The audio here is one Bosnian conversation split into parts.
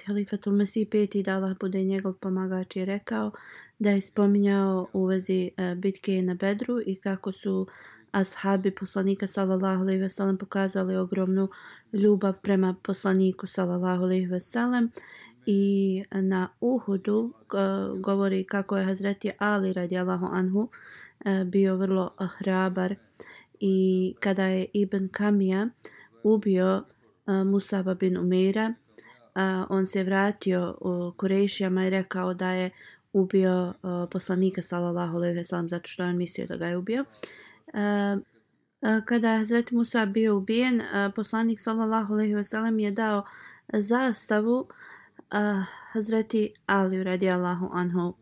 Bismillahirrahmanirrahim. Halifatul Mesih peti da Allah bude njegov pomagač je rekao da je spominjao u vezi e, bitke na Bedru i kako su ashabi poslanika sallallahu alejhi ve sellem pokazali ogromnu ljubav prema poslaniku sallallahu alejhi ve sellem i na Uhudu e, govori kako je Hazreti Ali radijallahu anhu e, bio vrlo hrabar i kada je Ibn Kamija ubio Musaba bin Umira on se vratio u Kurešijama i rekao da je ubio e, poslanika sallallahu alejhi ve sellem zato što je on mislio da ga je ubio kada je Hazret Musa bio ubijen, poslanik sallallahu alejhi ve sellem je dao zastavu Hazreti Ali radijallahu anhu.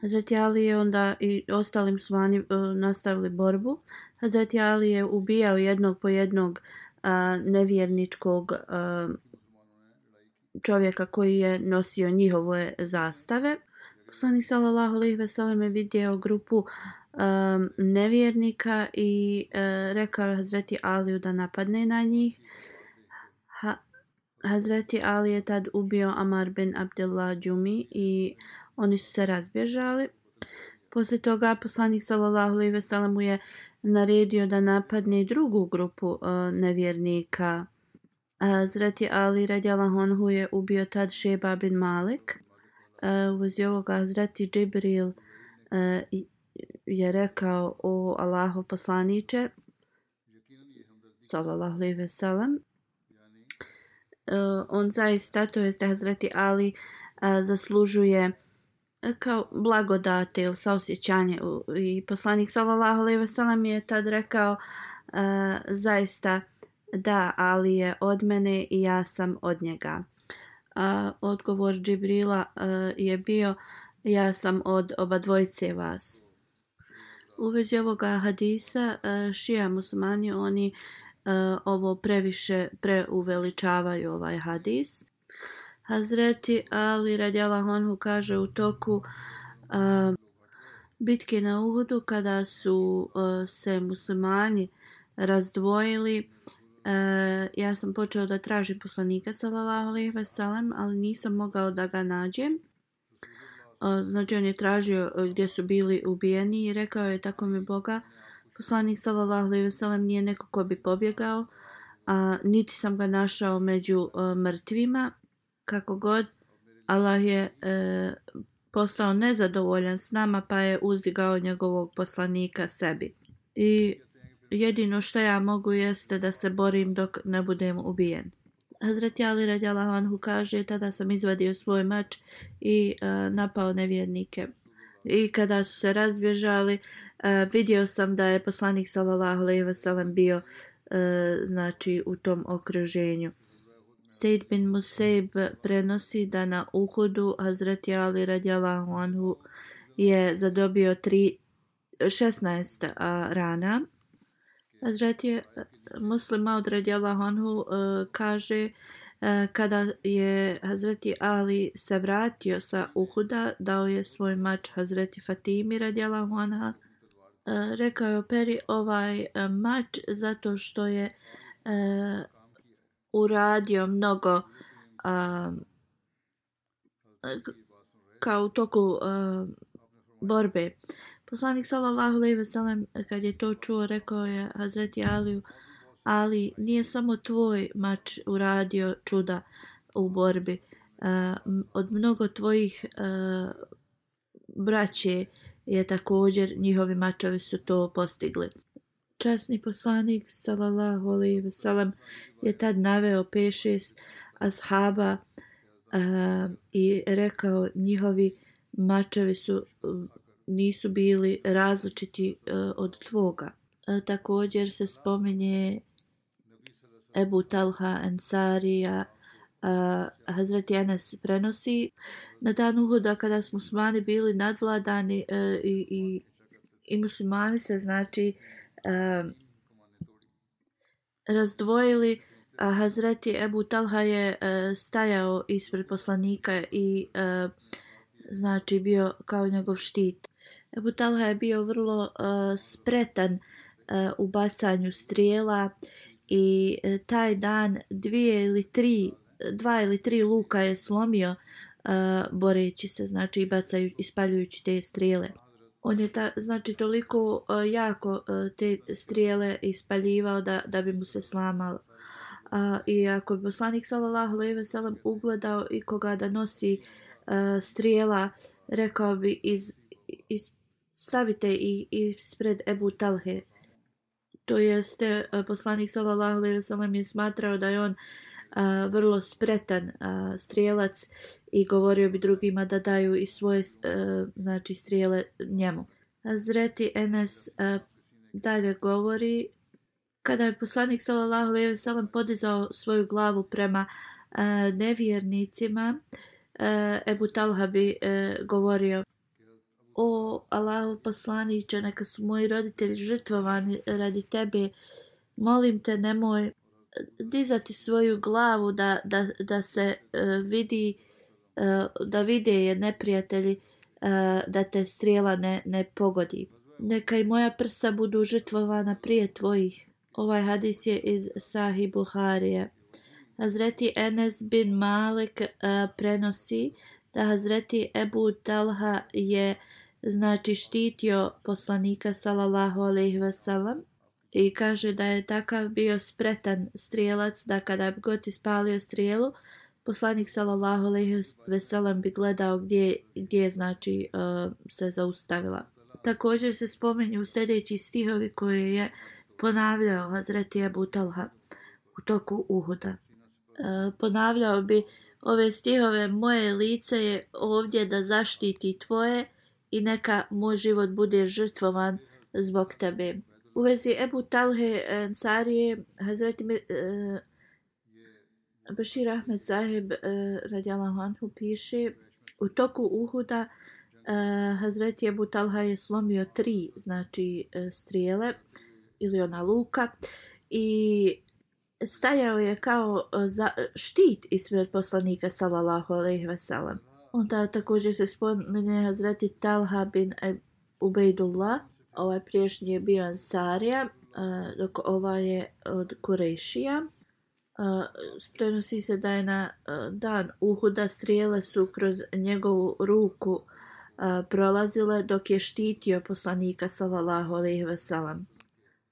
Hazreti Ali je onda i ostalim svani nastavili borbu. Hazreti Ali je ubijao jednog po jednog nevjerničkog čovjeka koji je nosio njihove zastave. Poslanik sallallahu alejhi ve sellem je vidio grupu um, nevjernika i uh, rekao Hazreti Aliju da napadne na njih. Ha, Hazreti Ali je tad ubio Amar bin Abdullah Džumi i oni su se razbježali. Poslije toga poslanik sallallahu alejhi ve sellem je naredio da napadne drugu grupu uh, nevjernika. Hazreti Ali radijallahu anhu je ubio tad Šeba bin Malik. E, uh, uz vezi ovoga Hazreti Džibril uh, je rekao o Allahu poslaniče sallallahu alejhi ve sellem uh, on zaista to jest Hazreti Ali uh, zaslužuje kao blagodate ili saosjećanje i poslanik sallallahu alejhi ve sellem je tad rekao uh, zaista da Ali je od mene i ja sam od njega A, odgovor Džibrila a, je bio ja sam od oba dvojice vas u vezi ovoga hadisa e, a, šija muslimani oni a, ovo previše preuveličavaju ovaj hadis. Hazreti Ali radjala honhu kaže u toku a, bitke na Uhudu kada su a, se muslimani razdvojili E, ja sam počeo da tražim poslanika sallallahu alejhi ve sellem ali nisam mogao da ga nađem. Znači on je tražio e, gdje su bili ubijeni i rekao je tako mi Boga poslanik sallallahu alejhi ve sellem nije neko ko bi pobjegao a niti sam ga našao među e, mrtvima. Kako god Allah je e, postao nezadovoljan s nama pa je uzdigao njegovog poslanika sebi. I jedino što ja mogu jeste da se borim dok ne budem ubijen Hazreti Ali radijallahu anhu kaže tada sam izvadio svoj mač i uh, napao nevjernike. I kada su se razbježali, uh, vidio sam da je poslanik sallallahu alejhi ve sellem bio uh, znači u tom okruženju. Said bin Museib prenosi da na Uhudu Hazreti Ali radijallahu anhu je zadobio 3 16 uh, rana. Hazreti je Muslim Maud radijallahu anhu eh, kaže eh, kada je Hazreti Ali se vratio sa Uhuda, dao je svoj mač Hazreti Fatimi radijallahu anha. Rekao je operi ovaj mač zato što je uradio mnogo kao u toku borbe. Poslanik sallallahu alejhi ve sellem kad je to čuo rekao je Hazreti Aliju Ali nije samo tvoj mač uradio čuda u borbi. Uh, od mnogo tvojih uh, braće je također njihovi mačevi su to postigli. Časni poslanik sallallahu alejhi ve sellem je tad naveo 5-6 ashaba uh, i rekao njihovi mačevi su nisu bili različiti e, od tvoga. E, također se spominje Ebu Talha Ansarija e, uh, Hazreti Enes prenosi na dan Uhuda kada smo muslimani bili nadvladani uh, i, i, i muslimani se znači uh, razdvojili a Hazreti Ebu Talha je uh, stajao ispred poslanika i uh, znači bio kao njegov štit. Ebu Talha je bio vrlo uh, spretan uh, u bacanju strijela i uh, taj dan dvije ili tri dva ili tri luka je slomio uh, boreći se, znači bacaju, ispaljujući te strijele. On je ta, znači toliko uh, jako uh, te strijele ispaljivao da, da bi mu se slamalo. Uh, I ako bi poslanik sallallahu alejhi ve sellem ugledao i koga da nosi uh, strijela, rekao bi iz, iz stavite ih ispred Ebu Talhe. To jeste e, poslanik sallallahu alejhi ve sellem je smatrao da je on a, vrlo spretan a, strijelac i govorio bi drugima da daju i svoje a, znači strijele njemu. Zreti Enes a, dalje govori kada je poslanik sallallahu alejhi ve sellem podizao svoju glavu prema a, nevjernicima a, Ebu Talha bi a, govorio O Allahu poslaniće, neka su moji roditelji žrtvovani radi tebe. Molim te, nemoj dizati svoju glavu da, da, da se uh, vidi uh, da vide je neprijatelji uh, da te strijela ne, ne pogodi. Neka i moja prsa budu žrtvovana prije tvojih. Ovaj hadis je iz Sahih Buharije. Hazreti Enes bin Malik uh, prenosi da Hazreti Ebu Talha je znači štitio poslanika sallallahu alejhi ve sellem i kaže da je takav bio spretan strijelac da kada bi god ispalio strijelu poslanik sallallahu alejhi ve sellem bi gledao gdje gdje znači uh, se zaustavila. Također se spominju sljedeći stihovi koje je ponavljao Hazreti Abu Talha u toku Uhuda. Uh, ponavljao bi ove stihove moje lice je ovdje da zaštiti tvoje i neka moj život bude žrtvovan zbog tebe u vezi Ebu Talhe Ansarije, Hazreti uh, e, Bashir Ahmed Zaheb e, uh, radijalahu anhu piše u toku Uhuda uh, Hazreti Ebu Talha je slomio tri znači uh, strijele ili ona luka i stajao je kao uh, za, štit ispred poslanika sallallahu alejhi ve sellem. Onda također se spomene Hazreti Talha bin Ubejdullah ovaj priješnji je bio Ansarija, dok ova je od Kurešija. Prenosi se da je na dan Uhuda strijele su kroz njegovu ruku prolazile dok je štitio poslanika sallallahu alejhi ve sellem.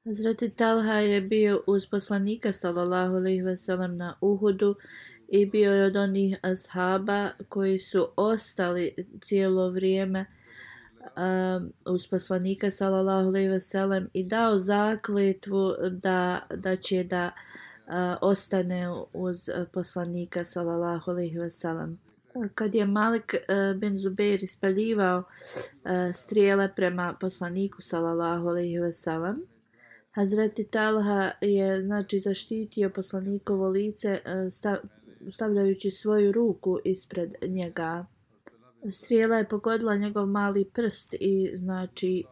Hazreti Talha je bio uz poslanika sallallahu alejhi ve sellem na Uhudu i bio je od onih ashaba koji su ostali cijelo vrijeme um, uz poslanika sallallahu alejhi ve sellem i dao zakletvu da da će da uh, ostane uz poslanika sallallahu alejhi ve sellem kad je Malik uh, bin Zubair ispaljivao uh, strijele prema poslaniku sallallahu alejhi ve sellem Hazreti Talha je znači zaštitio poslanikovo lice uh, stav, stavljajući svoju ruku ispred njega strijela je pogodila njegov mali prst i znači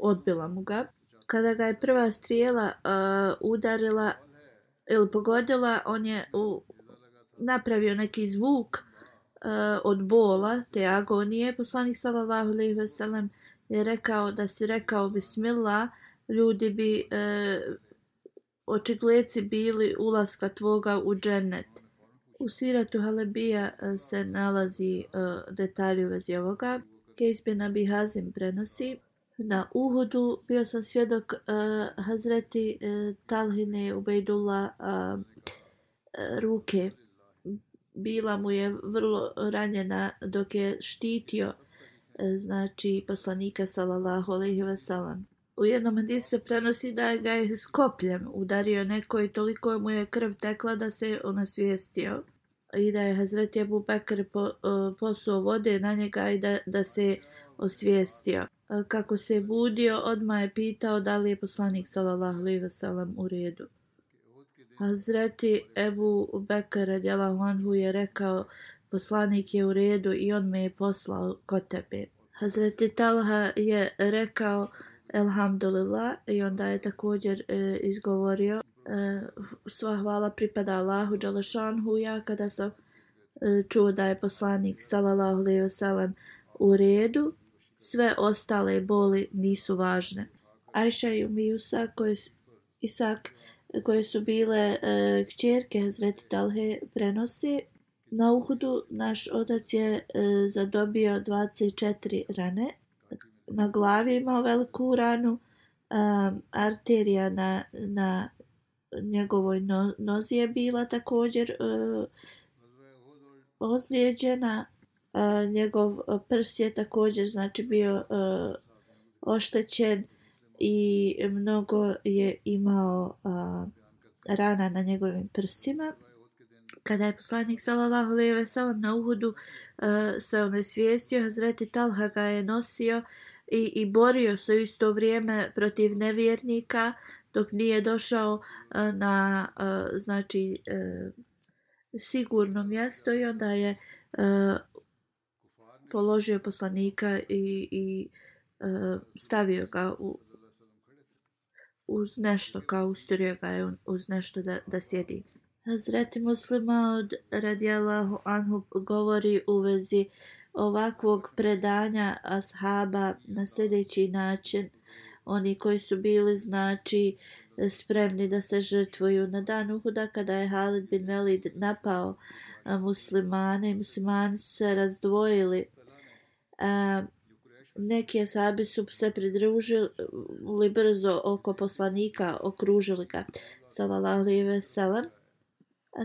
odbila mu ga. Kada ga je prva strijela uh, udarila ili pogodila, on je u, napravio neki zvuk uh, od bola, te agonije. Poslanik sallallahu alejhi ve sellem je rekao da si rekao bismillah, ljudi bi uh, očigleci bili ulaska tvoga u džennet. U siratu Halebija eh, se nalazi eh, uh, detalj u vezi ovoga. Kejs bin Abi Hazim prenosi. Na Uhudu bio sam svjedok uh, Hazreti uh, Talhine Ubejdula uh, ruke. Bila mu je vrlo ranjena dok je štitio uh, znači poslanika sallallahu alejhi ve sellem u jednom hadisu se prenosi da ga je skopljem udario neko i toliko mu je krv tekla da se on osvijestio i da je Hazreti Abu Bakr po, uh, posuo vode na njega i da, da se osvijestio. E, kako se je budio, odmah je pitao da li je poslanik sallallahu alaihi wasallam u redu. Hazreti Ebu Bekr radijallahu anhu je rekao poslanik je u redu i on me je poslao kod tebe. Hazreti Talha je rekao Elhamdulillah i onda je također e, izgovorio e, sva hvala pripada Allahu Đalešanhu. Ja kada sam e, čuo da je poslanik sallallahu alejhi ve sellem u redu sve ostale boli nisu važne. Ajša i Umijusa koje Isak koje su bile e, kćerke Hazreti Talhe prenosi na Uhudu naš otac je e, zadobio 24 rane na glavi imao veliku ranu, um, arterija na, na njegovoj no, nozi je bila također uh, ozlijeđena, uh, njegov prs je također znači bio uh, oštećen i mnogo je imao uh, rana na njegovim prsima. Kada je poslanik sallallahu alejhi ve sellem na Uhudu uh, se on svijestio, Hazreti Talha ga je nosio uh, i, i borio se isto vrijeme protiv nevjernika dok nije došao e, na e, znači e, sigurno mjesto i onda je položio poslanika i, i stavio ga u, uz nešto kao ustorio ga je uz nešto da, da sjedi. Hazreti muslima od radijalahu anhu govori u vezi uh, ovakvog predanja ashaba na sljedeći način. Oni koji su bili znači spremni da se žrtvuju na dan Uhuda kada je Halid bin Velid napao muslimane i muslimani su se razdvojili. A, neki asabi su se pridružili brzo oko poslanika, okružili ga, salallahu alaihi ve sellem.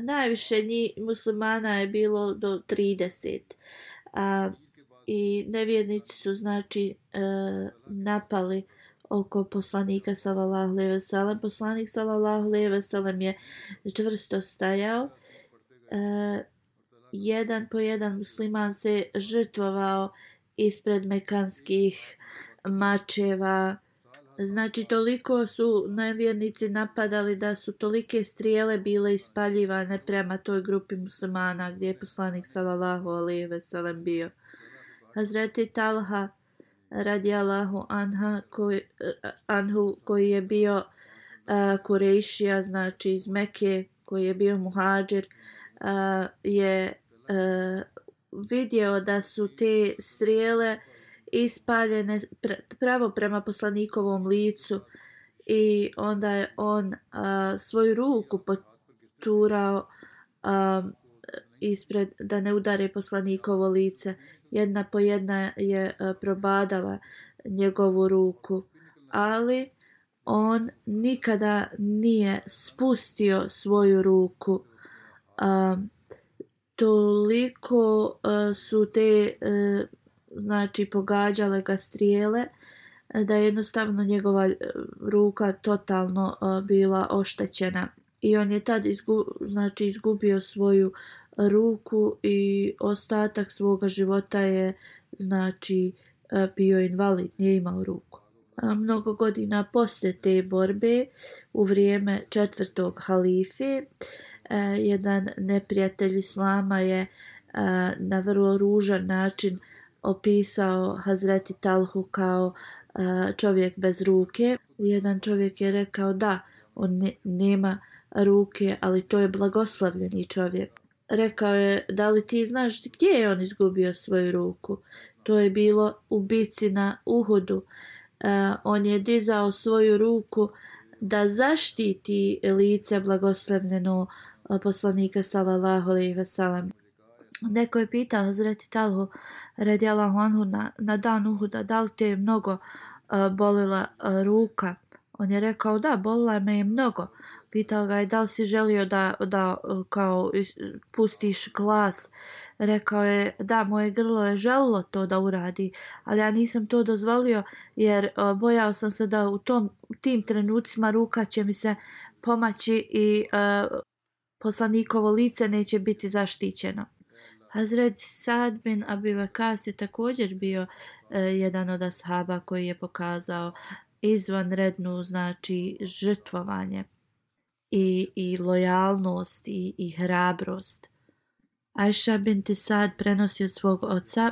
Najviše njih muslimana je bilo do 30 a, i nevjernici su znači e, napali oko poslanika sallallahu alejhi ve sellem poslanik sallallahu alejhi ve sellem je čvrsto stajao. E, jedan po jedan musliman se žrtvovao ispred mekanskih mačeva znači toliko su nevjernici napadali da su tolike strijele bile ispaljivane prema toj grupi muslimana gdje je poslanik sallallahu alejhi ve sellem bio. Hazreti Talha radijallahu anha koji anhu koji je bio uh, Kurejšija znači iz Mekke koji je bio muhadžir uh, je uh, vidio da su te strijele uh, ispaljene pravo prema poslanikovom licu i onda je on a, svoju ruku poturao a, ispred da ne udare poslanikovo lice. Jedna po jedna je a, probadala njegovu ruku, ali on nikada nije spustio svoju ruku. A, toliko a, su te a, znači pogađale ga strijele da je jednostavno njegova eh, ruka totalno eh, bila oštećena i on je tad izgu, znači izgubio svoju ruku i ostatak svoga života je znači eh, bio invalid, nije imao ruku. Mnogo godina poslije te borbe u vrijeme četvrtog halife jedan neprijatelj islama je na vrlo ružan način opisao Hazreti Talhu kao e, čovjek bez ruke. Jedan čovjek je rekao da, on ne, nema ruke, ali to je blagoslavljeni čovjek. Rekao je, da li ti znaš gdje je on izgubio svoju ruku? To je bilo u bici na Uhudu. Uh, on je dizao svoju ruku da zaštiti lice blagoslavljeno e, poslanika sallallahu alejhi ve sellem. Neko je pitao Hazreti Talhu radijallahu anhu na, na dan Uhuda da li te je mnogo uh, bolila uh, ruka. On je rekao da, bolila me je mnogo. Pitao ga je da li si želio da, da e, kao pustiš glas. Rekao je da, moje grlo je želilo to da uradi, ali ja nisam to dozvolio jer uh, bojao sam se da u tom u tim trenucima ruka će mi se pomaći i uh, poslanikovo lice neće biti zaštićeno. Hazret Sad bin Abi Vakas je također bio uh, jedan od ashaba koji je pokazao izvanrednu znači žrtvovanje i, i lojalnost i, i hrabrost. Ajša binti Sad prenosi od svog oca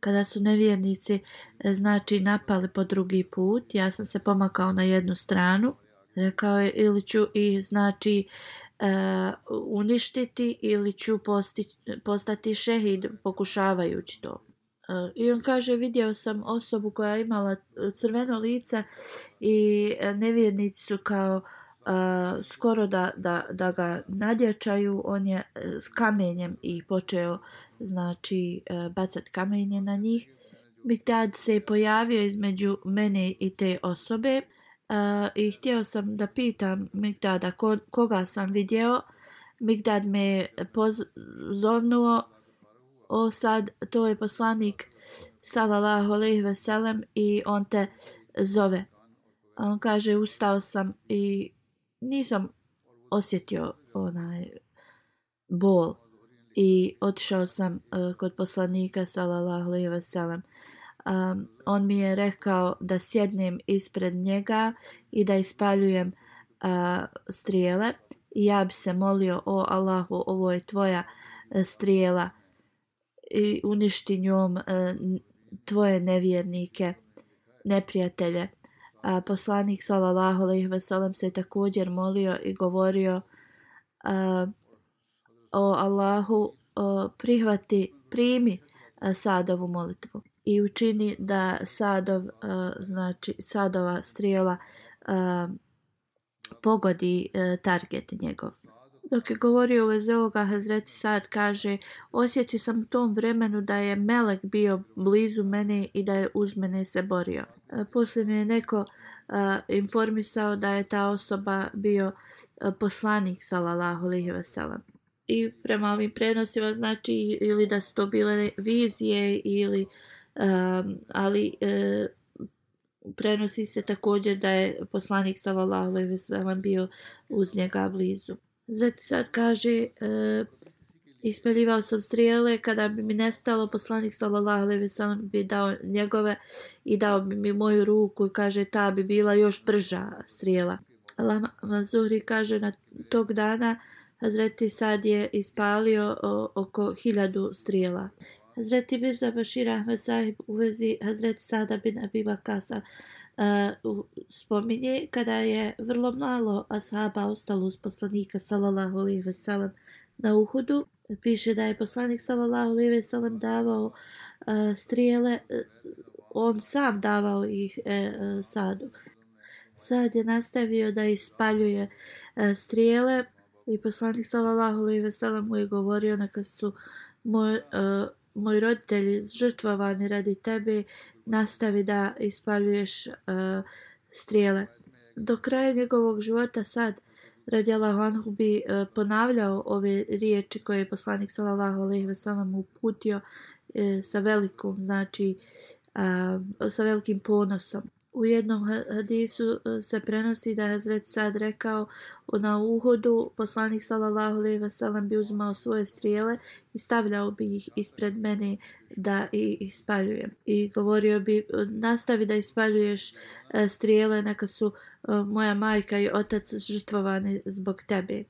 kada su nevjernici e, znači napali po drugi put, ja sam se pomakao na jednu stranu, rekao je ili ću ih znači E, uništiti ili ću posti, postati šehid pokušavajući to. Uh, I on kaže, vidio sam osobu koja je imala e, crveno lice i nevjernici su kao uh, skoro da, da, da ga nadjačaju, on je s kamenjem i počeo znači uh, bacat kamenje na njih. Bigdad se je pojavio između mene i te osobe uh, i htio sam da pitam Migdada ko, koga sam vidio. Migdad me pozovnuo o sad, to je poslanik sallallahu alaihi veselem i on te zove. On kaže ustao sam i nisam osjetio onaj bol i otišao sam uh, kod poslanika sallallahu alaihi veselem. Uh, um, on mi je rekao da sjednem ispred njega i da ispaljujem uh, strijele i ja bi se molio o Allahu ovo je tvoja uh, strijela i uništi njom uh, tvoje nevjernike neprijatelje. A, poslanik sallallahu alejhi ve sellem se također molio i govorio a, o Allahu a, prihvati primi e, a, Sadovu molitvu i učini da Sadov eh, znači Sadova strijela eh, pogodi eh, target njegov Dok je govorio u vezi ovoga, Hazreti Sad kaže, osjetio sam u tom vremenu da je Melek bio blizu mene i da je uz mene se borio. Poslije mi je neko uh, informisao da je ta osoba bio uh, poslanik, salallahu alihi wasalam. I prema ovim prenosima, znači, ili da su to bile vizije, ili, um, ali e, prenosi se također da je poslanik, sallallahu alejhi ve sellem bio uz njega blizu. Zreti sad kaže, e, ispeljivao sam strijele, kada bi mi nestalo, poslanik sallallahu alejhi ve sellem bi dao njegove i dao bi mi moju ruku i kaže, ta bi bila još brža strijela. Lama Mazuri kaže, na tog dana Hazreti Sad je ispalio o, oko hiljadu strijela. Hazreti Mirza Bashir Ahmed Sahib u vezi Hazreti Sada bin Abi Bakasa uh, spominje kada je vrlo malo ashaba ostalo uz poslanika sallallahu alejhi ve sellem na Uhudu. Piše da je poslanik sallallahu alejhi ve sellem davao uh, strijele uh, on sam davao ih uh, Sadu. Sad je nastavio da ispaljuje uh, strijele i poslanik sallallahu alejhi ve sellem mu je govorio neka su moj, uh, moji roditelji žrtvovani radi tebe nastavi da ispaljuješ uh, strijele. Do kraja njegovog života sad radi Allahu bi uh, ponavljao ove riječi koje je poslanik sallallahu alejhi ve sellem uputio uh, sa velikom znači uh, sa velikim ponosom. U jednom hadisu e, se prenosi da je Hazret Sad rekao na uhodu poslanik sallallahu alejhi ve sellem bi uzimao svoje strijele i stavljao bi ih ispred mene da ih spaljujem I govorio bi nastavi da ispaljuješ e, strijele neka su e, moja majka i otac žrtvovani zbog tebe.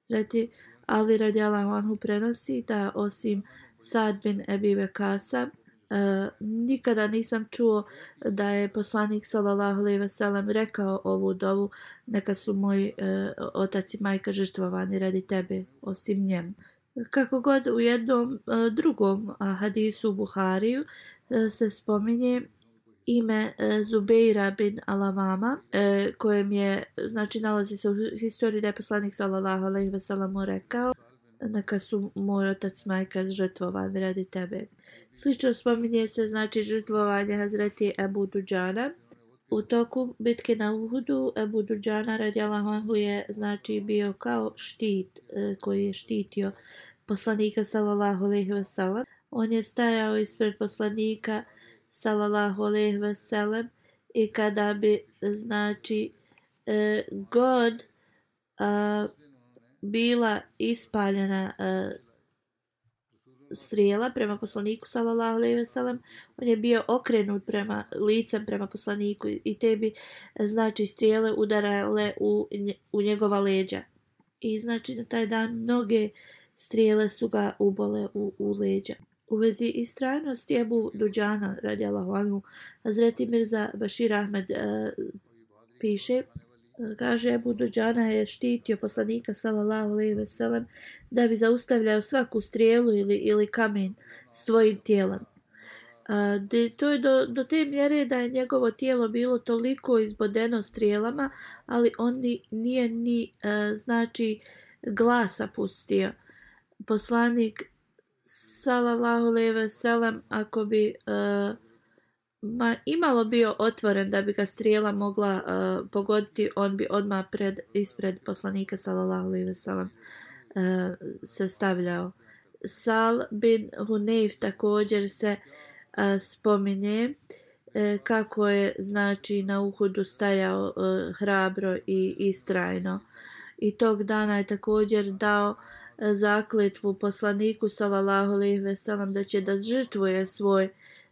Zreti Ali radijalahu anhu prenosi da osim Sad bin Ebi Bekasa Uh, nikada nisam čuo da je poslanik sallallahu alejhi ve sellem rekao ovu dovu neka su moji uh, otac i majka žrtvovani radi tebe osim njem kako god u jednom uh, drugom uh, hadisu Buhariju uh, se spominje ime e, Zubeira bin Alavama e, kojem je, znači nalazi se u historiji da je poslanik sallallahu alaihi sellem rekao neka su moj otac majka žrtvovani radi tebe. Slično spominje se znači žrtvovanje Hazreti Ebu Duđana. U toku bitke na Uhudu Ebu Duđana radijalahu Allahanhu je znači bio kao štit e, koji je štitio poslanika sallallahu alaihi wasallam. On je stajao ispred poslanika sallallahu alejhi ve sellem i kada bi znači e, god a, bila ispaljena a, strijela prema poslaniku sallallahu alejhi ve sellem. On je bio okrenut prema licem prema poslaniku i te bi znači strijele udarale u, u njegova leđa. I znači na taj dan mnoge strijele su ga ubole u, u leđa. U vezi istrajnosti Ebu Duđana, radi Allahu anhu, Hazreti Mirza Bashir Ahmed e, piše, kaže Ebu Duđana je štitio poslanika sallallahu alejhi ve sellem da bi zaustavljao svaku strijelu ili ili kamen svojim tijelom. A, de, to je do, do te mjere da je njegovo tijelo bilo toliko izbodeno strijelama, ali on ni, nije ni a, znači glasa pustio. Poslanik sallallahu alejhi ve sellem ako bi a, ma imalo bio otvoren da bi ga strijela mogla uh, pogoditi on bi odma pred ispred poslanika sallallahu alejhi ve sellem uh, se stavljao. Sal bin Hunayf također se uh, spominje uh, kako je znači na uhudu stajao uh, hrabro i istrajno. I tog dana je također dao uh, zakletvu poslaniku sallallahu alejhi ve sellem da će da žrtvuje svoj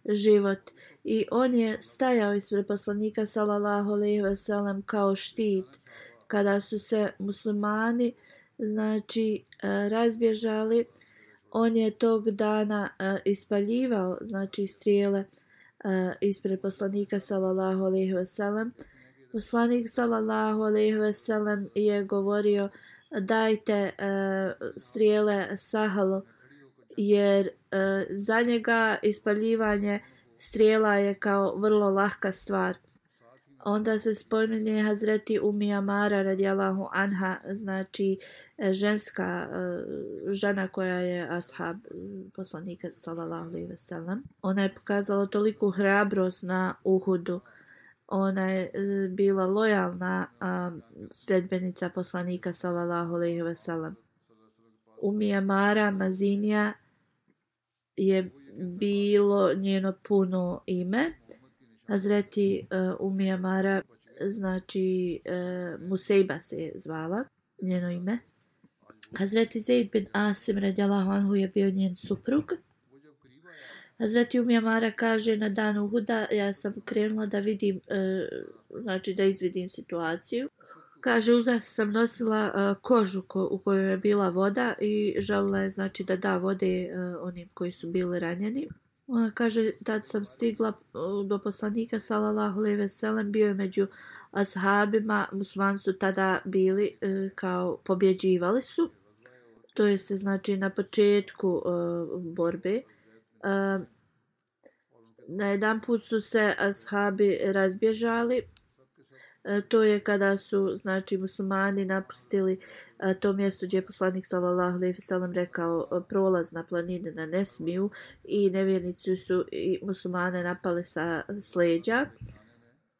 život. I on je stajao ispred poslanika sallallahu alejhi ve sellem kao štit. Kada su se muslimani znači e, razbježali on je tog dana e, ispaljivao znači strijele e, ispred poslanika sallallahu alejhi ve sellem poslanik sallallahu alejhi ve sellem je govorio dajte strijele Sahalu jer E, za njega ispaljivanje strijela je kao vrlo lahka stvar. Onda se spominje Hazreti Umijamara radijalahu anha, znači e, ženska e, žena koja je ashab poslanika sallallahu alaihi ve sellem. Ona je pokazala toliko hrabrost na Uhudu. Ona je bila lojalna um, sljedbenica poslanika sallallahu alejhi ve sellem. Umija Mara Mazinija je bilo njeno puno ime. Hazreti eh, uh, Umijamara, znači uh, Musejba se je zvala njeno ime. Hazreti Zaid bin Asim radijalahu anhu je bio njen suprug. Hazreti Umijamara kaže na dan Uhuda ja sam krenula da vidim, e, znači da izvidim situaciju. Kaže uza sam nosila uh, kožu ko, u kojoj je bila voda i želila je znači da da vode uh, onim koji su bili ranjeni. Ona kaže tad sam stigla do poslanika sallallahu alejhi ve sellem bio je među ashabima musman su tada bili e, kao pobjeđivali su to jest znači na početku e, borbe Uh, na jedan put su se ashabi razbježali. E, to je kada su znači muslimani napustili e, to mjesto gdje je poslanik sallallahu alejhi ve sellem rekao e, prolaz na planine na ne smiju i nevjernici su i muslimane napali sa sleđa.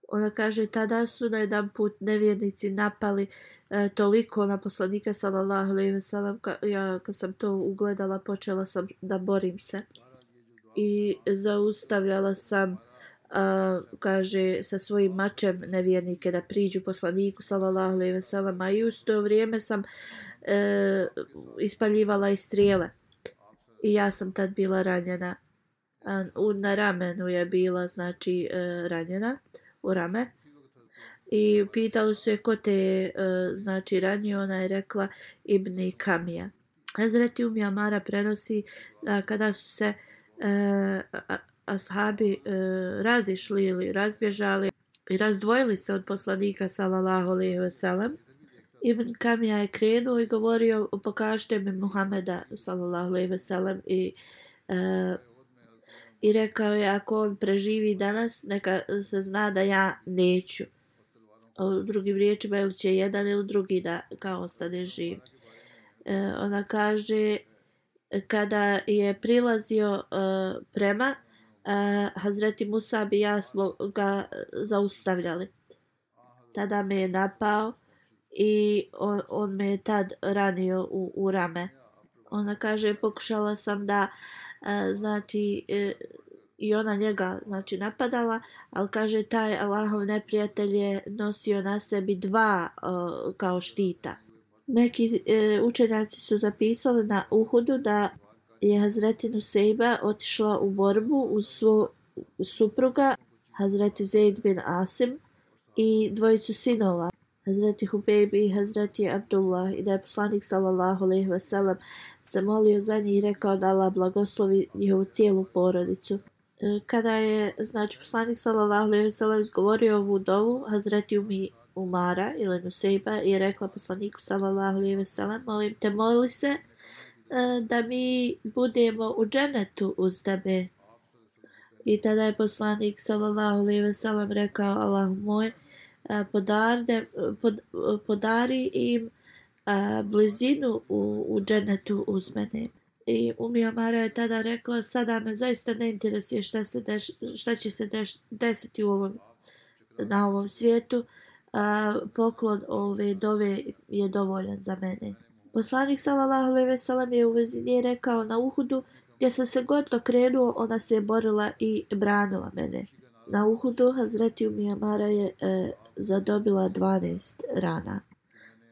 Ona kaže tada su na jedan put nevjernici napali e, toliko na poslanika sallallahu alejhi ve sellem ka, ja kad sam to ugledala počela sam da borim se i zaustavljala sam a, kaže sa svojim mačem nevjernike da priđu poslaniku sallallahu alejhi ve sellem i u to vrijeme sam e, ispaljivala i strijele. I ja sam tad bila ranjena. A, u, na ramenu je bila znači e, ranjena u rame. I pitalo se ko te e, znači ranio ona je rekla Ibni Kamija. Hazreti Umija Mara prenosi a, kada su se e, ashabi e, razišli ili razbježali i razdvojili se od poslanika sallallahu alejhi ve sellem Ibn Kamija je krenuo i govorio pokažite mi Muhameda sallallahu alejhi ve sellem i e, i rekao je ako on preživi danas, neka se zna da ja neću. O drugim riječima ili će jedan ili drugi da kao ostane živ. E, ona kaže kada je prilazio e, prema uh, Hazreti Musa bi ja smo ga e, zaustavljali. Tada me je napao i on, on me je tad ranio u, u rame. Ona kaže pokušala sam da uh, znači uh, i ona njega znači napadala, ali kaže taj Allahov neprijatelj je nosio na sebi dva uh, kao štita. Neki e, učenjaci su zapisali na Uhudu da je Hazreti Nusejba otišla u borbu uz svog supruga Hazreti Zaid bin Asim i dvojicu sinova Hazreti Hubejbi i Hazreti Abdullah i da je poslanik sallallahu alaihi wasallam se molio za njih i rekao da Allah blagoslovi njihovu cijelu porodicu. E, kada je, znači, poslanik sallallahu alaihi wasallam izgovorio ovu dovu, Hazreti Umi Umara ili Nusejba je rekla poslaniku sallallahu alaihi wasallam, molim te, moli se Eh, da mi budemo u dženetu uz tebe. I tada je poslanik sallallahu alejhi ve sellem rekao Allah moj eh, podarde, pod, podari im a, blizinu u, u dženetu uz mene. I Umi Omara je tada rekla sada me zaista ne interesuje šta, se deš, šta će se deš, desiti u ovom, na ovom svijetu. A, poklon ove dove je dovoljan za mene. Poslanik sallallahu alejhi ve sellem je u vezi nje rekao na Uhudu gdje sam se god okrenuo, ona se je borila i branila mene. Na Uhudu Hazreti Umijamara je e, zadobila 12 rana.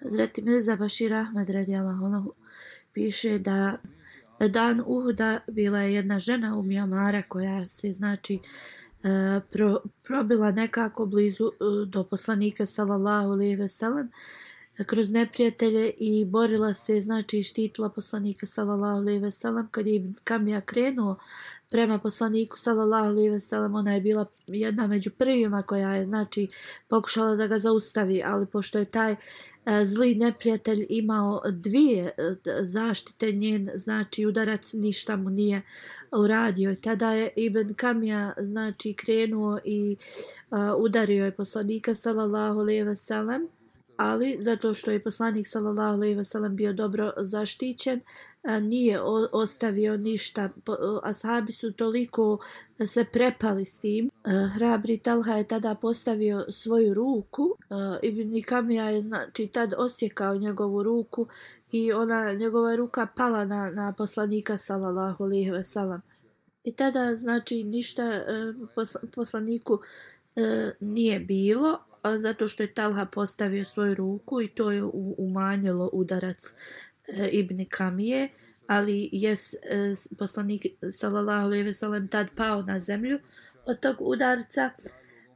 Hazreti Mirza Bashir Ahmed radijallahu anhu piše da na dan Uhuda bila je jedna žena Umijamara koja se znači e, pro, probila nekako blizu e, do poslanika sallallahu alejhi ve sellem kroz neprijatelje i borila se, znači štitila poslanika sallallahu alejhi ve sellem. Kad je Kamija krenuo prema poslaniku sallallahu alejhi ve sellem ona je bila jedna među prvima koja je znači pokušala da ga zaustavi. Ali pošto je taj e, zli neprijatelj imao dvije e, zaštite njen znači udarac ništa mu nije uradio. Tada je Ibn Kamija znači krenuo i uh, udario je poslanika sallallahu alejhi ve sellem ali zato što je poslanik sallallahu alejhi ve sellem bio dobro zaštićen nije ostavio ništa. Ashabi su toliko se prepali s tim. Hrabri Talha je tada postavio svoju ruku Ibn Kamija je znači tad osjekao njegovu ruku i ona njegova ruka pala na, na poslanika sallallahu alejhi ve sellem. I tada znači ništa e, poslaniku e, nije bilo zato što je Talha postavio svoju ruku i to je umanjilo udarac e, Ibn Kamije, ali je e, poslanik sallallahu alejhi ve sellem tad pao na zemlju od tog udarca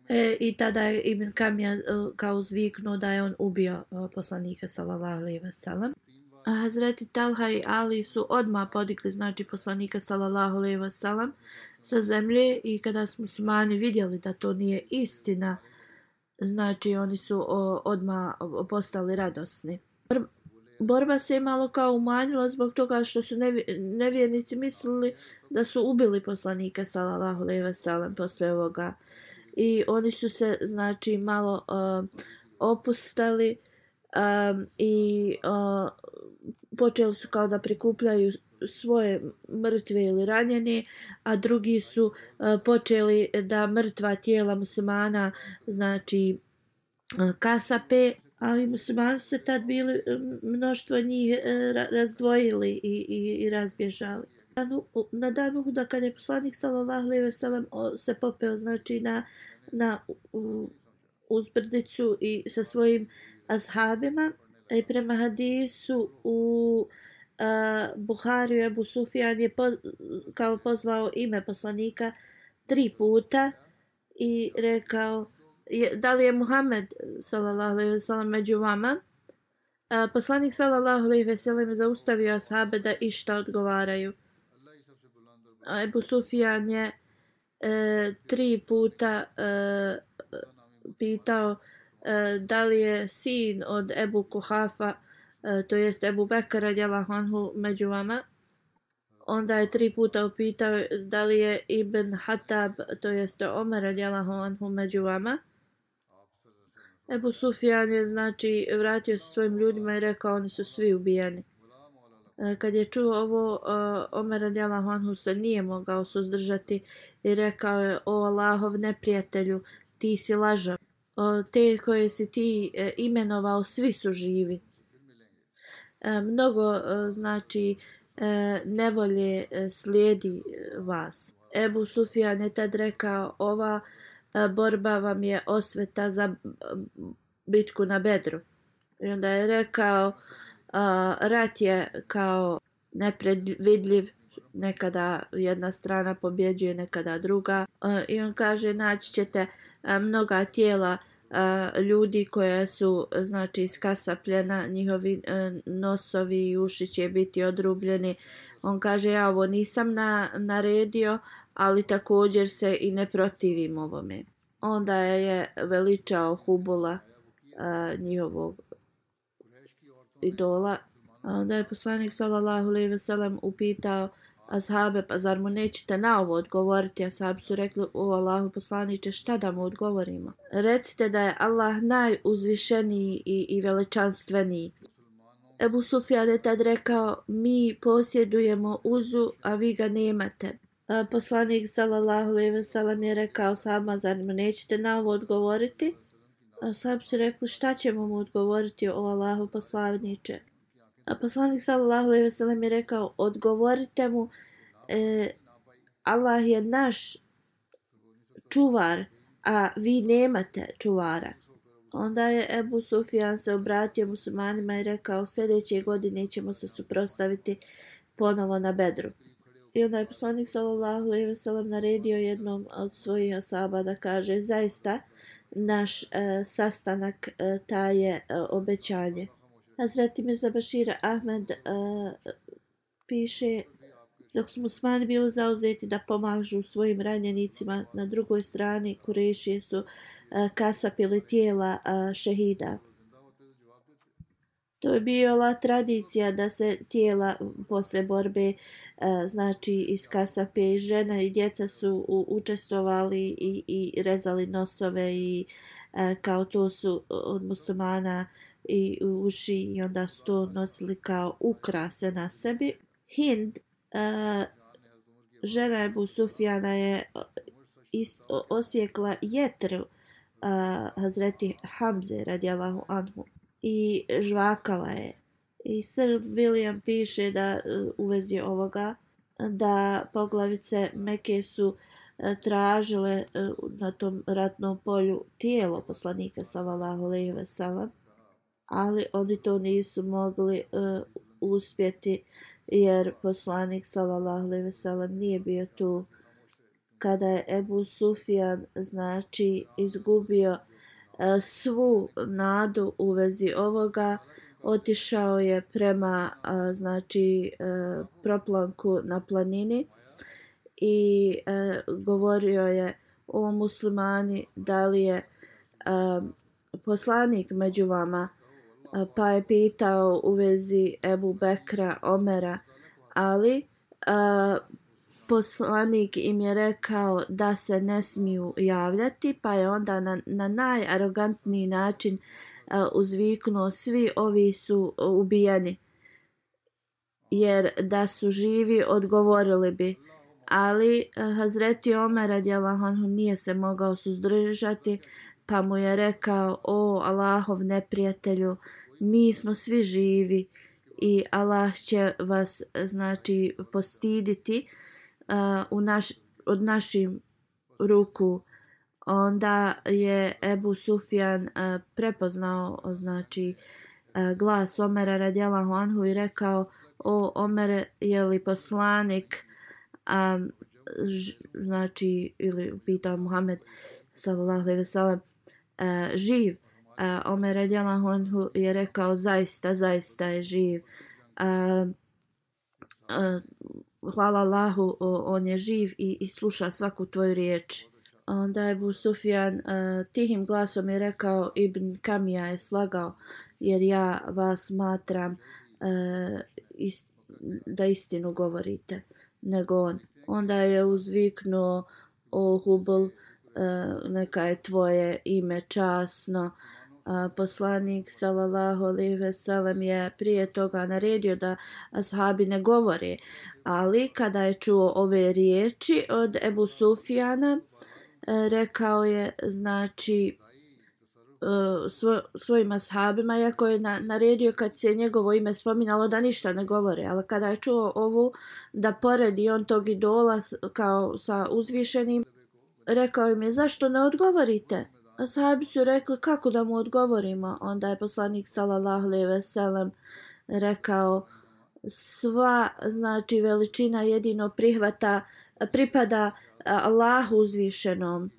e, i tada je Ibn Kamija e, kao zviknuo da je on ubio e, poslanika sallallahu alejhi ve sellem. A Hazreti Talha i Ali su odmah podigli znači poslanika sallallahu alejhi ve sellem sa zemlje i kada smo muslimani vidjeli da to nije istina, znači oni su o, odma postali radosni. Borba se je malo kao umanjila zbog toga što su nevjernici mislili da su ubili poslanika sallallahu alejhi ve sellem posle ovoga. I oni su se znači malo uh, opustali um, i uh, počeli su kao da prikupljaju svoje mrtve ili ranjene, a drugi su e, počeli da mrtva tijela muslimana, znači e, kasape, ali muslimani su se tad bili e, mnoštvo njih razdvojili i, i, i razbježali. Na dan Uhuda kada je poslanik sallallahu alejhi ve sellem se popeo znači na na uzbrdicu i sa svojim ashabima i prema hadisu u uh, Buhariju Ebu Sufjan je po, kao pozvao ime poslanika tri puta i rekao je, da li je Muhammed sallallahu alejhi ve sellem među vama? Uh, poslanik sallallahu alejhi ve sellem zaustavio ashabe da išta odgovaraju. A Ebu Sufjan je e, tri puta e, pitao e, da li je sin od Ebu Kuhafa E, to jest Ebu Bekara radijallahu anhu među vama onda je tri puta upitao da li je Ibn Hatab, to jeste Omer radijalahu anhu među vama. Ebu Sufjan je znači vratio se svojim ljudima i rekao oni su svi ubijeni. E, kad je čuo ovo, e, Omer radijalahu anhu se nije mogao suzdržati i rekao je o Allahov neprijatelju, ti si lažav. Te koje si ti e, imenovao, svi su živi. E, mnogo e, znači e, nevolje slijedi vas. Ebu Sufjan je tad rekao, ova borba vam je osveta za bitku na bedru. I onda je rekao, rat je kao nepredvidljiv, nekada jedna strana pobjeđuje, nekada druga. I on kaže, naći ćete mnoga tijela a, ljudi koje su znači iskasapljena, njihovi a, nosovi i uši će biti odrubljeni. On kaže, ja ovo nisam na, naredio, ali također se i ne protivim ovome. Onda je veličao Hubula a, njihovog idola. A onda je poslanik sallallahu alejhi ve sellem upitao ashabe, pa zar mu nećete na ovo odgovoriti? Ashabi su rekli, o Allahu poslaniće, šta da mu odgovorimo? Recite da je Allah najuzvišeniji i, i veličanstveniji. Ebu Sufjan je tad rekao, mi posjedujemo uzu, a vi ga nemate. A poslanik sallallahu alejhi ve sellem je rekao sama, zar mu nećete na ovo odgovoriti? A sam su rekli šta ćemo mu odgovoriti o Allahu poslaniče. A poslanik sallallahu alejhi ve sellem je rekao odgovorite mu e, Allah je naš čuvar, a vi nemate čuvara. Onda je Ebu Sufjan se obratio muslimanima i rekao sljedeće godine ćemo se suprostaviti ponovo na Bedru. I onda je poslanik sallallahu alejhi ve sellem naredio jednom od svojih asaba da kaže zaista naš e, sastanak e, taje e, obećanje. Hazreti Mirza Bashir Ahmed uh, piše dok su musmani bili zauzeti da pomažu svojim ranjenicima na drugoj strani Kurešije su uh, kasapili tijela uh, šehida. To je bila tradicija da se tijela posle borbe znači iz kasape i žena i djeca su u, učestovali i, i rezali nosove i kao to su od muslimana i u uši i onda su to nosili kao ukrase na sebi. Hind, uh, žena Ebu Sufjana je is, osjekla jetru uh, Hazreti Hamze radijalahu anhu i žvakala je. I Sir William piše da e, u vezi ovoga da poglavice Meke su tražile na tom ratnom polju tijelo poslanika sallallahu alejhi ve sellem ali oni to nisu mogli uh, uspjeti jer poslanik sallallahu alejhi ve sellem nije bio tu. Kada je Ebu Sufjan znači izgubio uh, svu nadu u vezi ovoga otišao je prema e, znači uh, proplanku na planini i uh, govorio je o muslimani da li je poslanik među vama pa je pitao u vezi Ebu Bekra Omera ali poslanik im je rekao da se ne smiju javljati, pa je onda na, na najarogantniji način a, uzviknuo svi ovi su ubijeni. Jer da su živi odgovorili bi. Ali Hazreti Omer radijalahu nije se mogao suzdržati, pa mu je rekao, o Allahov neprijatelju, mi smo svi živi i Allah će vas znači postiditi uh, u naš, od našim ruku. Onda je Ebu Sufjan uh, prepoznao znači uh, glas Omera radijalahu anhu i rekao o Omere je li poslanik um, ž, znači ili pitao Muhammed sallallahu alejhi ve sellem uh, živ? Uh, Omer radijalahu anhu je rekao zaista zaista je živ uh, uh, hvala Allahu, on je živ i, i sluša svaku tvoju riječ. Onda je Bu Sufjan uh, tihim glasom je rekao Ibn Kamija je slagao jer ja vas smatram uh, ist, da istinu govorite nego on. Onda je uzviknuo o Hubl, uh, neka je tvoje ime časno. A, poslanik sallallahu alejhi ve sellem je prije toga naredio da ashabi ne govore ali kada je čuo ove riječi od Ebu Sufjana e, rekao je znači e, svo, svojim ashabima iako je na, naredio kad se njegovo ime spominalo da ništa ne govore ali kada je čuo ovu da poredi on tog idola kao sa uzvišenim rekao im je zašto ne odgovorite? Ashabi su rekli kako da mu odgovorimo. Onda je poslanik sallallahu alejhi ve sellem rekao sva znači veličina jedino prihvata pripada Allahu uzvišenom.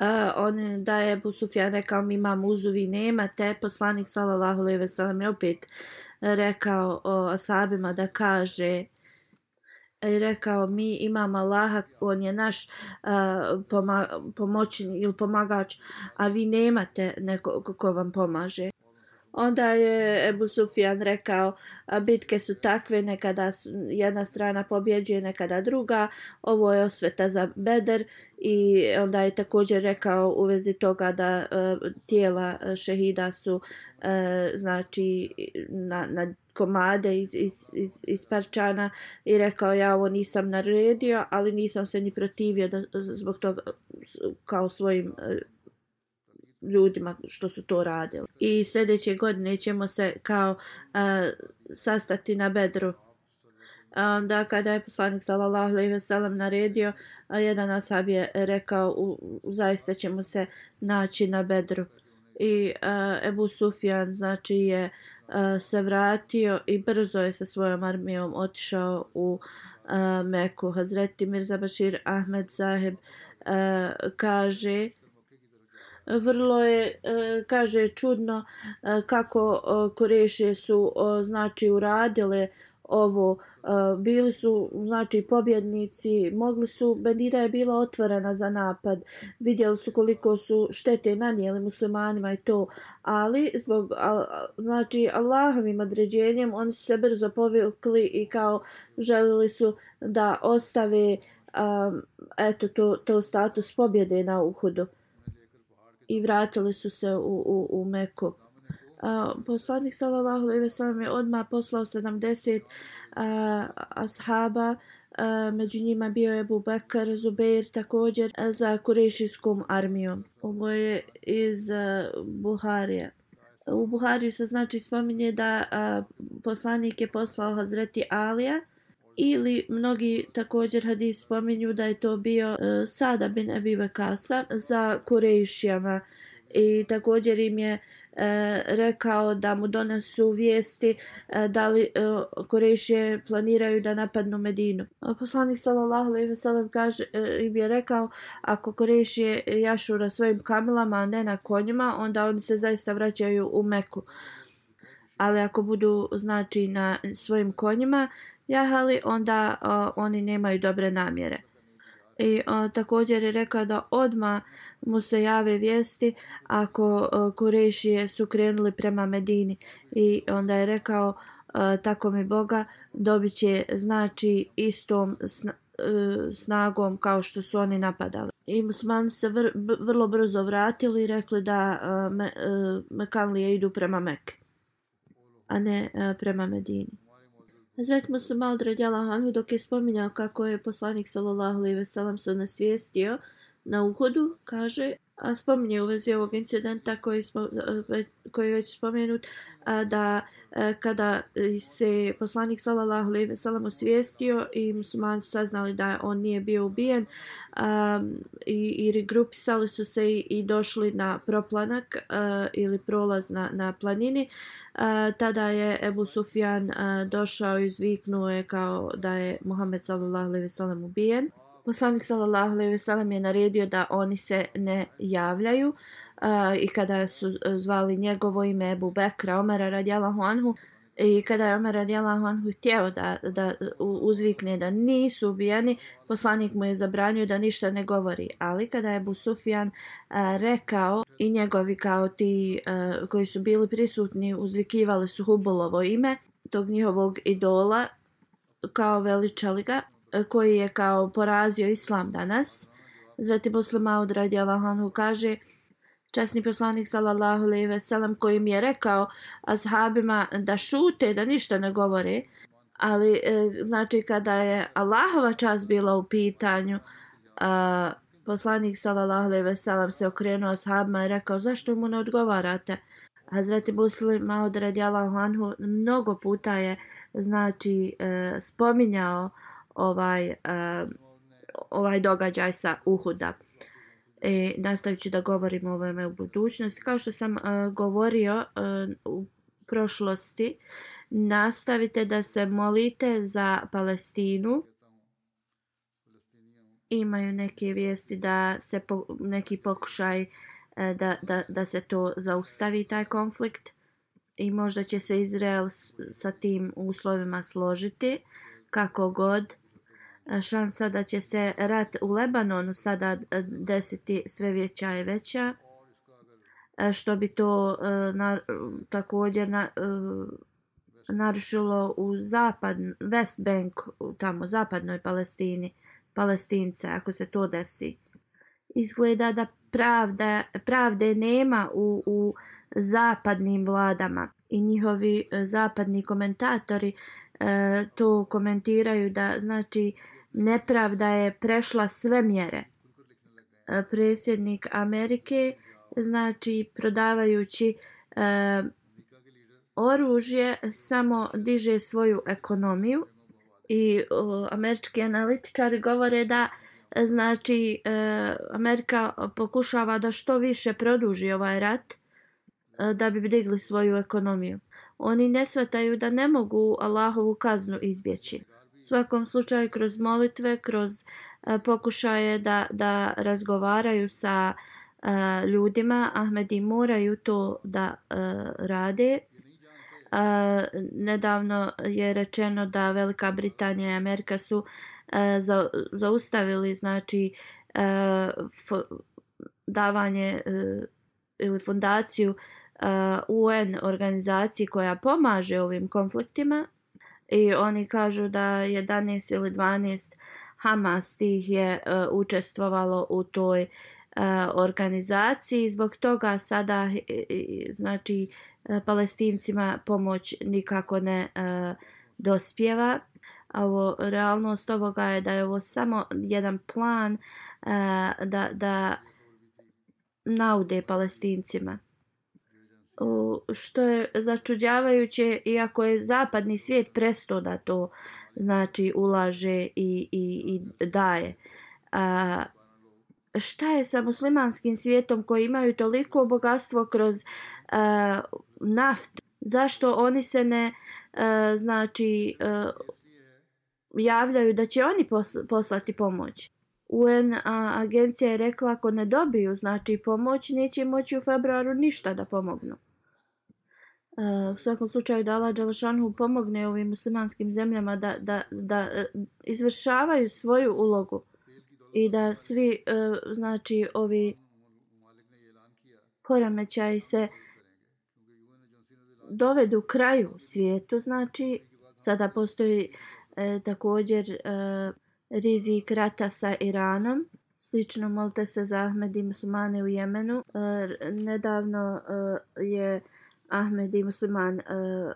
Uh, on da je Abu Sufjan rekao mi imam uzuvi nema te poslanik sallallahu alejhi ve sellem je opet rekao o asabima da kaže i rekao mi imamo Allaha, on je naš uh, poma pomoćni ili pomagač, a vi nemate nekog ko vam pomaže. Onda je Ebu Sufjan rekao, bitke su takve, nekada jedna strana pobjeđuje, nekada druga, ovo je osveta za Beder. I onda je također rekao u vezi toga da uh, tijela e, šehida su e, znači na, na komade iz, iz, iz, iz parčana i rekao ja ovo nisam naredio, ali nisam se ni protivio da, zbog toga kao svojim ljudima što su to radili. I sljedeće godine ćemo se kao uh, sastati na bedru. Onda kada je poslanik sallallahu alejhi ve sellem naredio, a jedan ashab je rekao u, zaista ćemo se naći na bedru. I uh, Ebu Sufjan znači je uh, se vratio i brzo je sa svojom armijom otišao u uh, Meku. Hazreti Mirza Bashir Ahmed Zaheb uh, kaže vrlo je e, kaže čudno e, kako e, koreše su znači uradile ovo. Bili su znači pobjednici mogli su Bedira je bila otvorena za napad. Vidjeli su koliko su štete nanijeli muslimanima i to ali zbog znači Allahovim određenjem oni su se brzo povukli i kao želili su da ostave um, eto to, to status pobjede na Uhudu i vratili su se u, u, u Meku. A, poslanik sallallahu alejhi ve sellem je odma poslao 70 a, ashaba a, među njima bio je Abu Bakr Zubair također a, za kurešijskom armijom. Ovo je iz a, Buharije u Buhariju se znači spominje da a, poslanik je poslao Hazreti Alija ili mnogi također hadis spominju da je to bio uh, Sada bin Abi Vakasa za Kurejšijama i također im je e, rekao da mu donesu vijesti e, da li e, Kurešije planiraju da napadnu Medinu. E, poslanik sallallahu alejhi ve sellem kaže e, im je rekao ako Kurešije jašura svojim kamilama a ne na konjima, onda oni se zaista vraćaju u Meku. Ali ako budu znači na svojim konjima jahali, onda o, oni nemaju dobre namjere. I o, također je rekao da odma mu se jave vijesti ako o, Kurešije su krenuli prema Medini. I onda je rekao o, tako mi Boga dobit će znači istom sna, e, snagom kao što su oni napadali. I musmani se vr, vrlo brzo vratili i rekli da o, me, o, Mekanlije idu prema Mekke, a ne e, prema Medini. Hazret Musa Maud Hanu dok je spominjao kako je poslanik sallallahu alaihi veselam se nasvijestio na uhodu, kaže spominje u vezi ovog incidenta koji, smo, e, koji je već spomenut da e, kada se poslanik sallallahu alejhi ve sellem osvijestio i muslimani su saznali da on nije bio ubijen um, i, i regrupisali su se i, i došli na proplanak uh, ili prolaz na, na planini uh, tada je Ebu Sufjan uh, došao i zviknuo je kao da je Muhammed sallallahu alejhi ve sellem ubijen. Poslanik sallallahu alejhi ve sellem je naredio da oni se ne javljaju uh, i kada su e, zvali njegovo ime Abu Bekra Omara radijallahu anhu i kada je Omer radijallahu anhu htio da, da uzvikne da nisu ubijeni, poslanik mu je zabranio da ništa ne govori. Ali kada je Abu Sufjan e, rekao i njegovi kao ti a, koji su bili prisutni uzvikivali su Hubulovo ime, tog njihovog idola kao veličali ga, koji je kao porazio islam danas. Zrati Muslim Maud radi Allahanu kaže časni poslanik sallallahu alejhi ve sellem koji mi je rekao ashabima da šute da ništa ne govore ali e, znači kada je Allahova čas bila u pitanju a, poslanik sallallahu alejhi ve sellem se okrenuo ashabima i rekao zašto mu ne odgovarate Hazreti Muslim Maud radijallahu anhu mnogo puta je znači e, spominjao ovaj uh, ovaj događaj sa Uhuda. E, nastavit ću da govorim o ovome u budućnosti. Kao što sam uh, govorio uh, u prošlosti, nastavite da se molite za Palestinu. Imaju neke vijesti da se po, neki pokušaj e, da, da, da se to zaustavi, taj konflikt. I možda će se Izrael sa tim uslovima složiti kako god šansa da će se rat u Lebanonu sada e, desiti sve veća i veća. E, što bi to e, na, također na, narušilo u zapad West Bank tamo zapadnoj Palestini Palestince ako se to desi. Izgleda da pravda, pravde nema u, u zapadnim vladama i njihovi zapadni komentatori e, to komentiraju da znači nepravda je prešla sve mjere. E, predsjednik Amerike, znači prodavajući e, oružje, samo diže svoju ekonomiju i o, američki analitičari govore da e, znači e, Amerika pokušava da što više produži ovaj rat e, da bi digli svoju ekonomiju. Oni ne shvataju da ne mogu Allahovu kaznu izbjeći svakom slučaju kroz molitve, kroz uh, pokušaje da, da razgovaraju sa uh, ljudima, Ahmedi moraju to da uh, rade. Uh, nedavno je rečeno da Velika Britanija i Amerika su uh, za, zaustavili znači uh, f, davanje uh, ili fundaciju uh, UN organizaciji koja pomaže ovim konfliktima i oni kažu da 11 ili 12 Hamas tih je uh, učestvovalo u toj e, organizaciji. Zbog toga sada e, znači palestincima pomoć nikako ne e, dospjeva. A ovo realnost ovoga je da je ovo samo jedan plan e, da, da naude palestincima što je začuđavajuće iako je zapadni svijet presto da to znači ulaže i, i, i daje. A, šta je sa muslimanskim svijetom koji imaju toliko bogatstvo kroz a, naftu? Zašto oni se ne a, znači a, javljaju da će oni poslati pomoć? UN agencija je rekla ako ne dobiju znači pomoć neće moći u februaru ništa da pomognu. Uh, u svakom slučaju da Allah Đalašanhu pomogne ovim muslimanskim zemljama da, da, da uh, izvršavaju svoju ulogu i da svi uh, znači ovi poremećaj se dovedu kraju svijetu. Znači sada postoji e, također e, rizik rata sa Iranom. Slično molte se za Ahmed i muslimane u Jemenu. E, nedavno e, je Ahmed i musliman e, uh,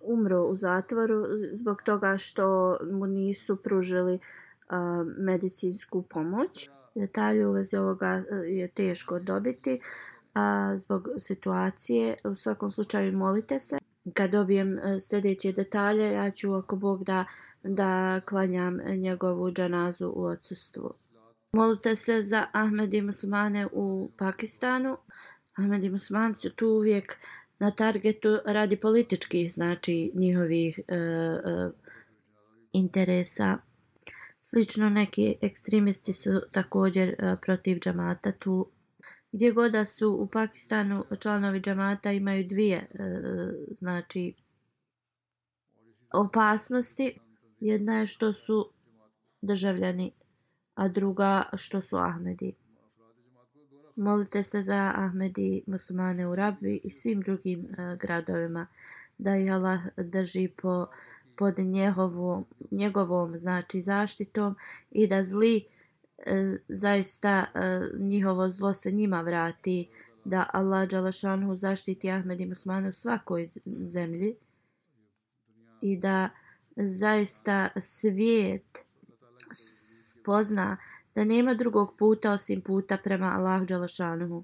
umro u zatvoru zbog toga što mu nisu pružili uh, medicinsku pomoć. Detalje u vezi ovoga e, je teško dobiti a zbog situacije. U svakom slučaju molite se. Kad dobijem sljedeće detalje, ja ću ako Bog da, da klanjam njegovu džanazu u odsustvu. Molite se za Ahmed i muslimane u Pakistanu. Ahmed i muslimani su tu uvijek uh, na targetu radi političkih znači njihovih e, e, interesa. Slično neki ekstremisti su također e, protiv džamata tu. Gdje god da su u Pakistanu članovi džamata imaju dvije e, znači opasnosti. Jedna je što su državljani, a druga što su Ahmedi. Molite se za Ahmedi muslimane u Rabi i svim drugim uh, gradovima. Da ih Allah drži po pod njegovom, njegovom znači zaštitom i da zli e, zaista e, njihovo zlo se njima vrati. Da Allah Đalašanhu zaštiti Ahmed i Musmanu svakoj zemlji i da zaista svijet spozna da nema drugog puta osim puta prema Allah Đalašanhu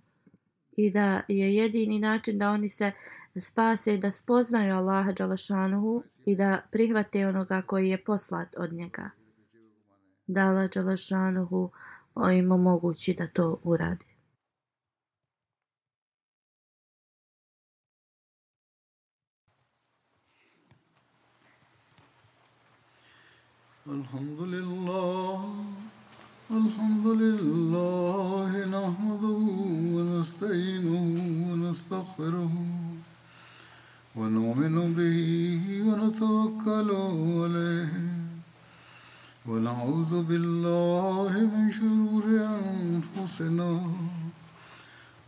i da je jedini način da oni se spase da spoznaju Allaha Đalašanuhu i da prihvate onoga koji je poslat od njega. Da Allah Đalašanuhu im omogući da to uradi. الحمد لله ونعوذ بالله من شرور أنفسنا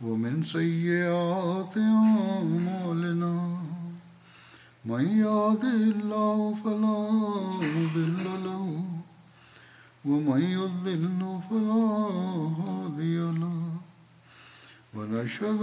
ومن سيئات أعمالنا. من يهده الله فلا مضل له ومن يضلل فلا هادي له. ونشهد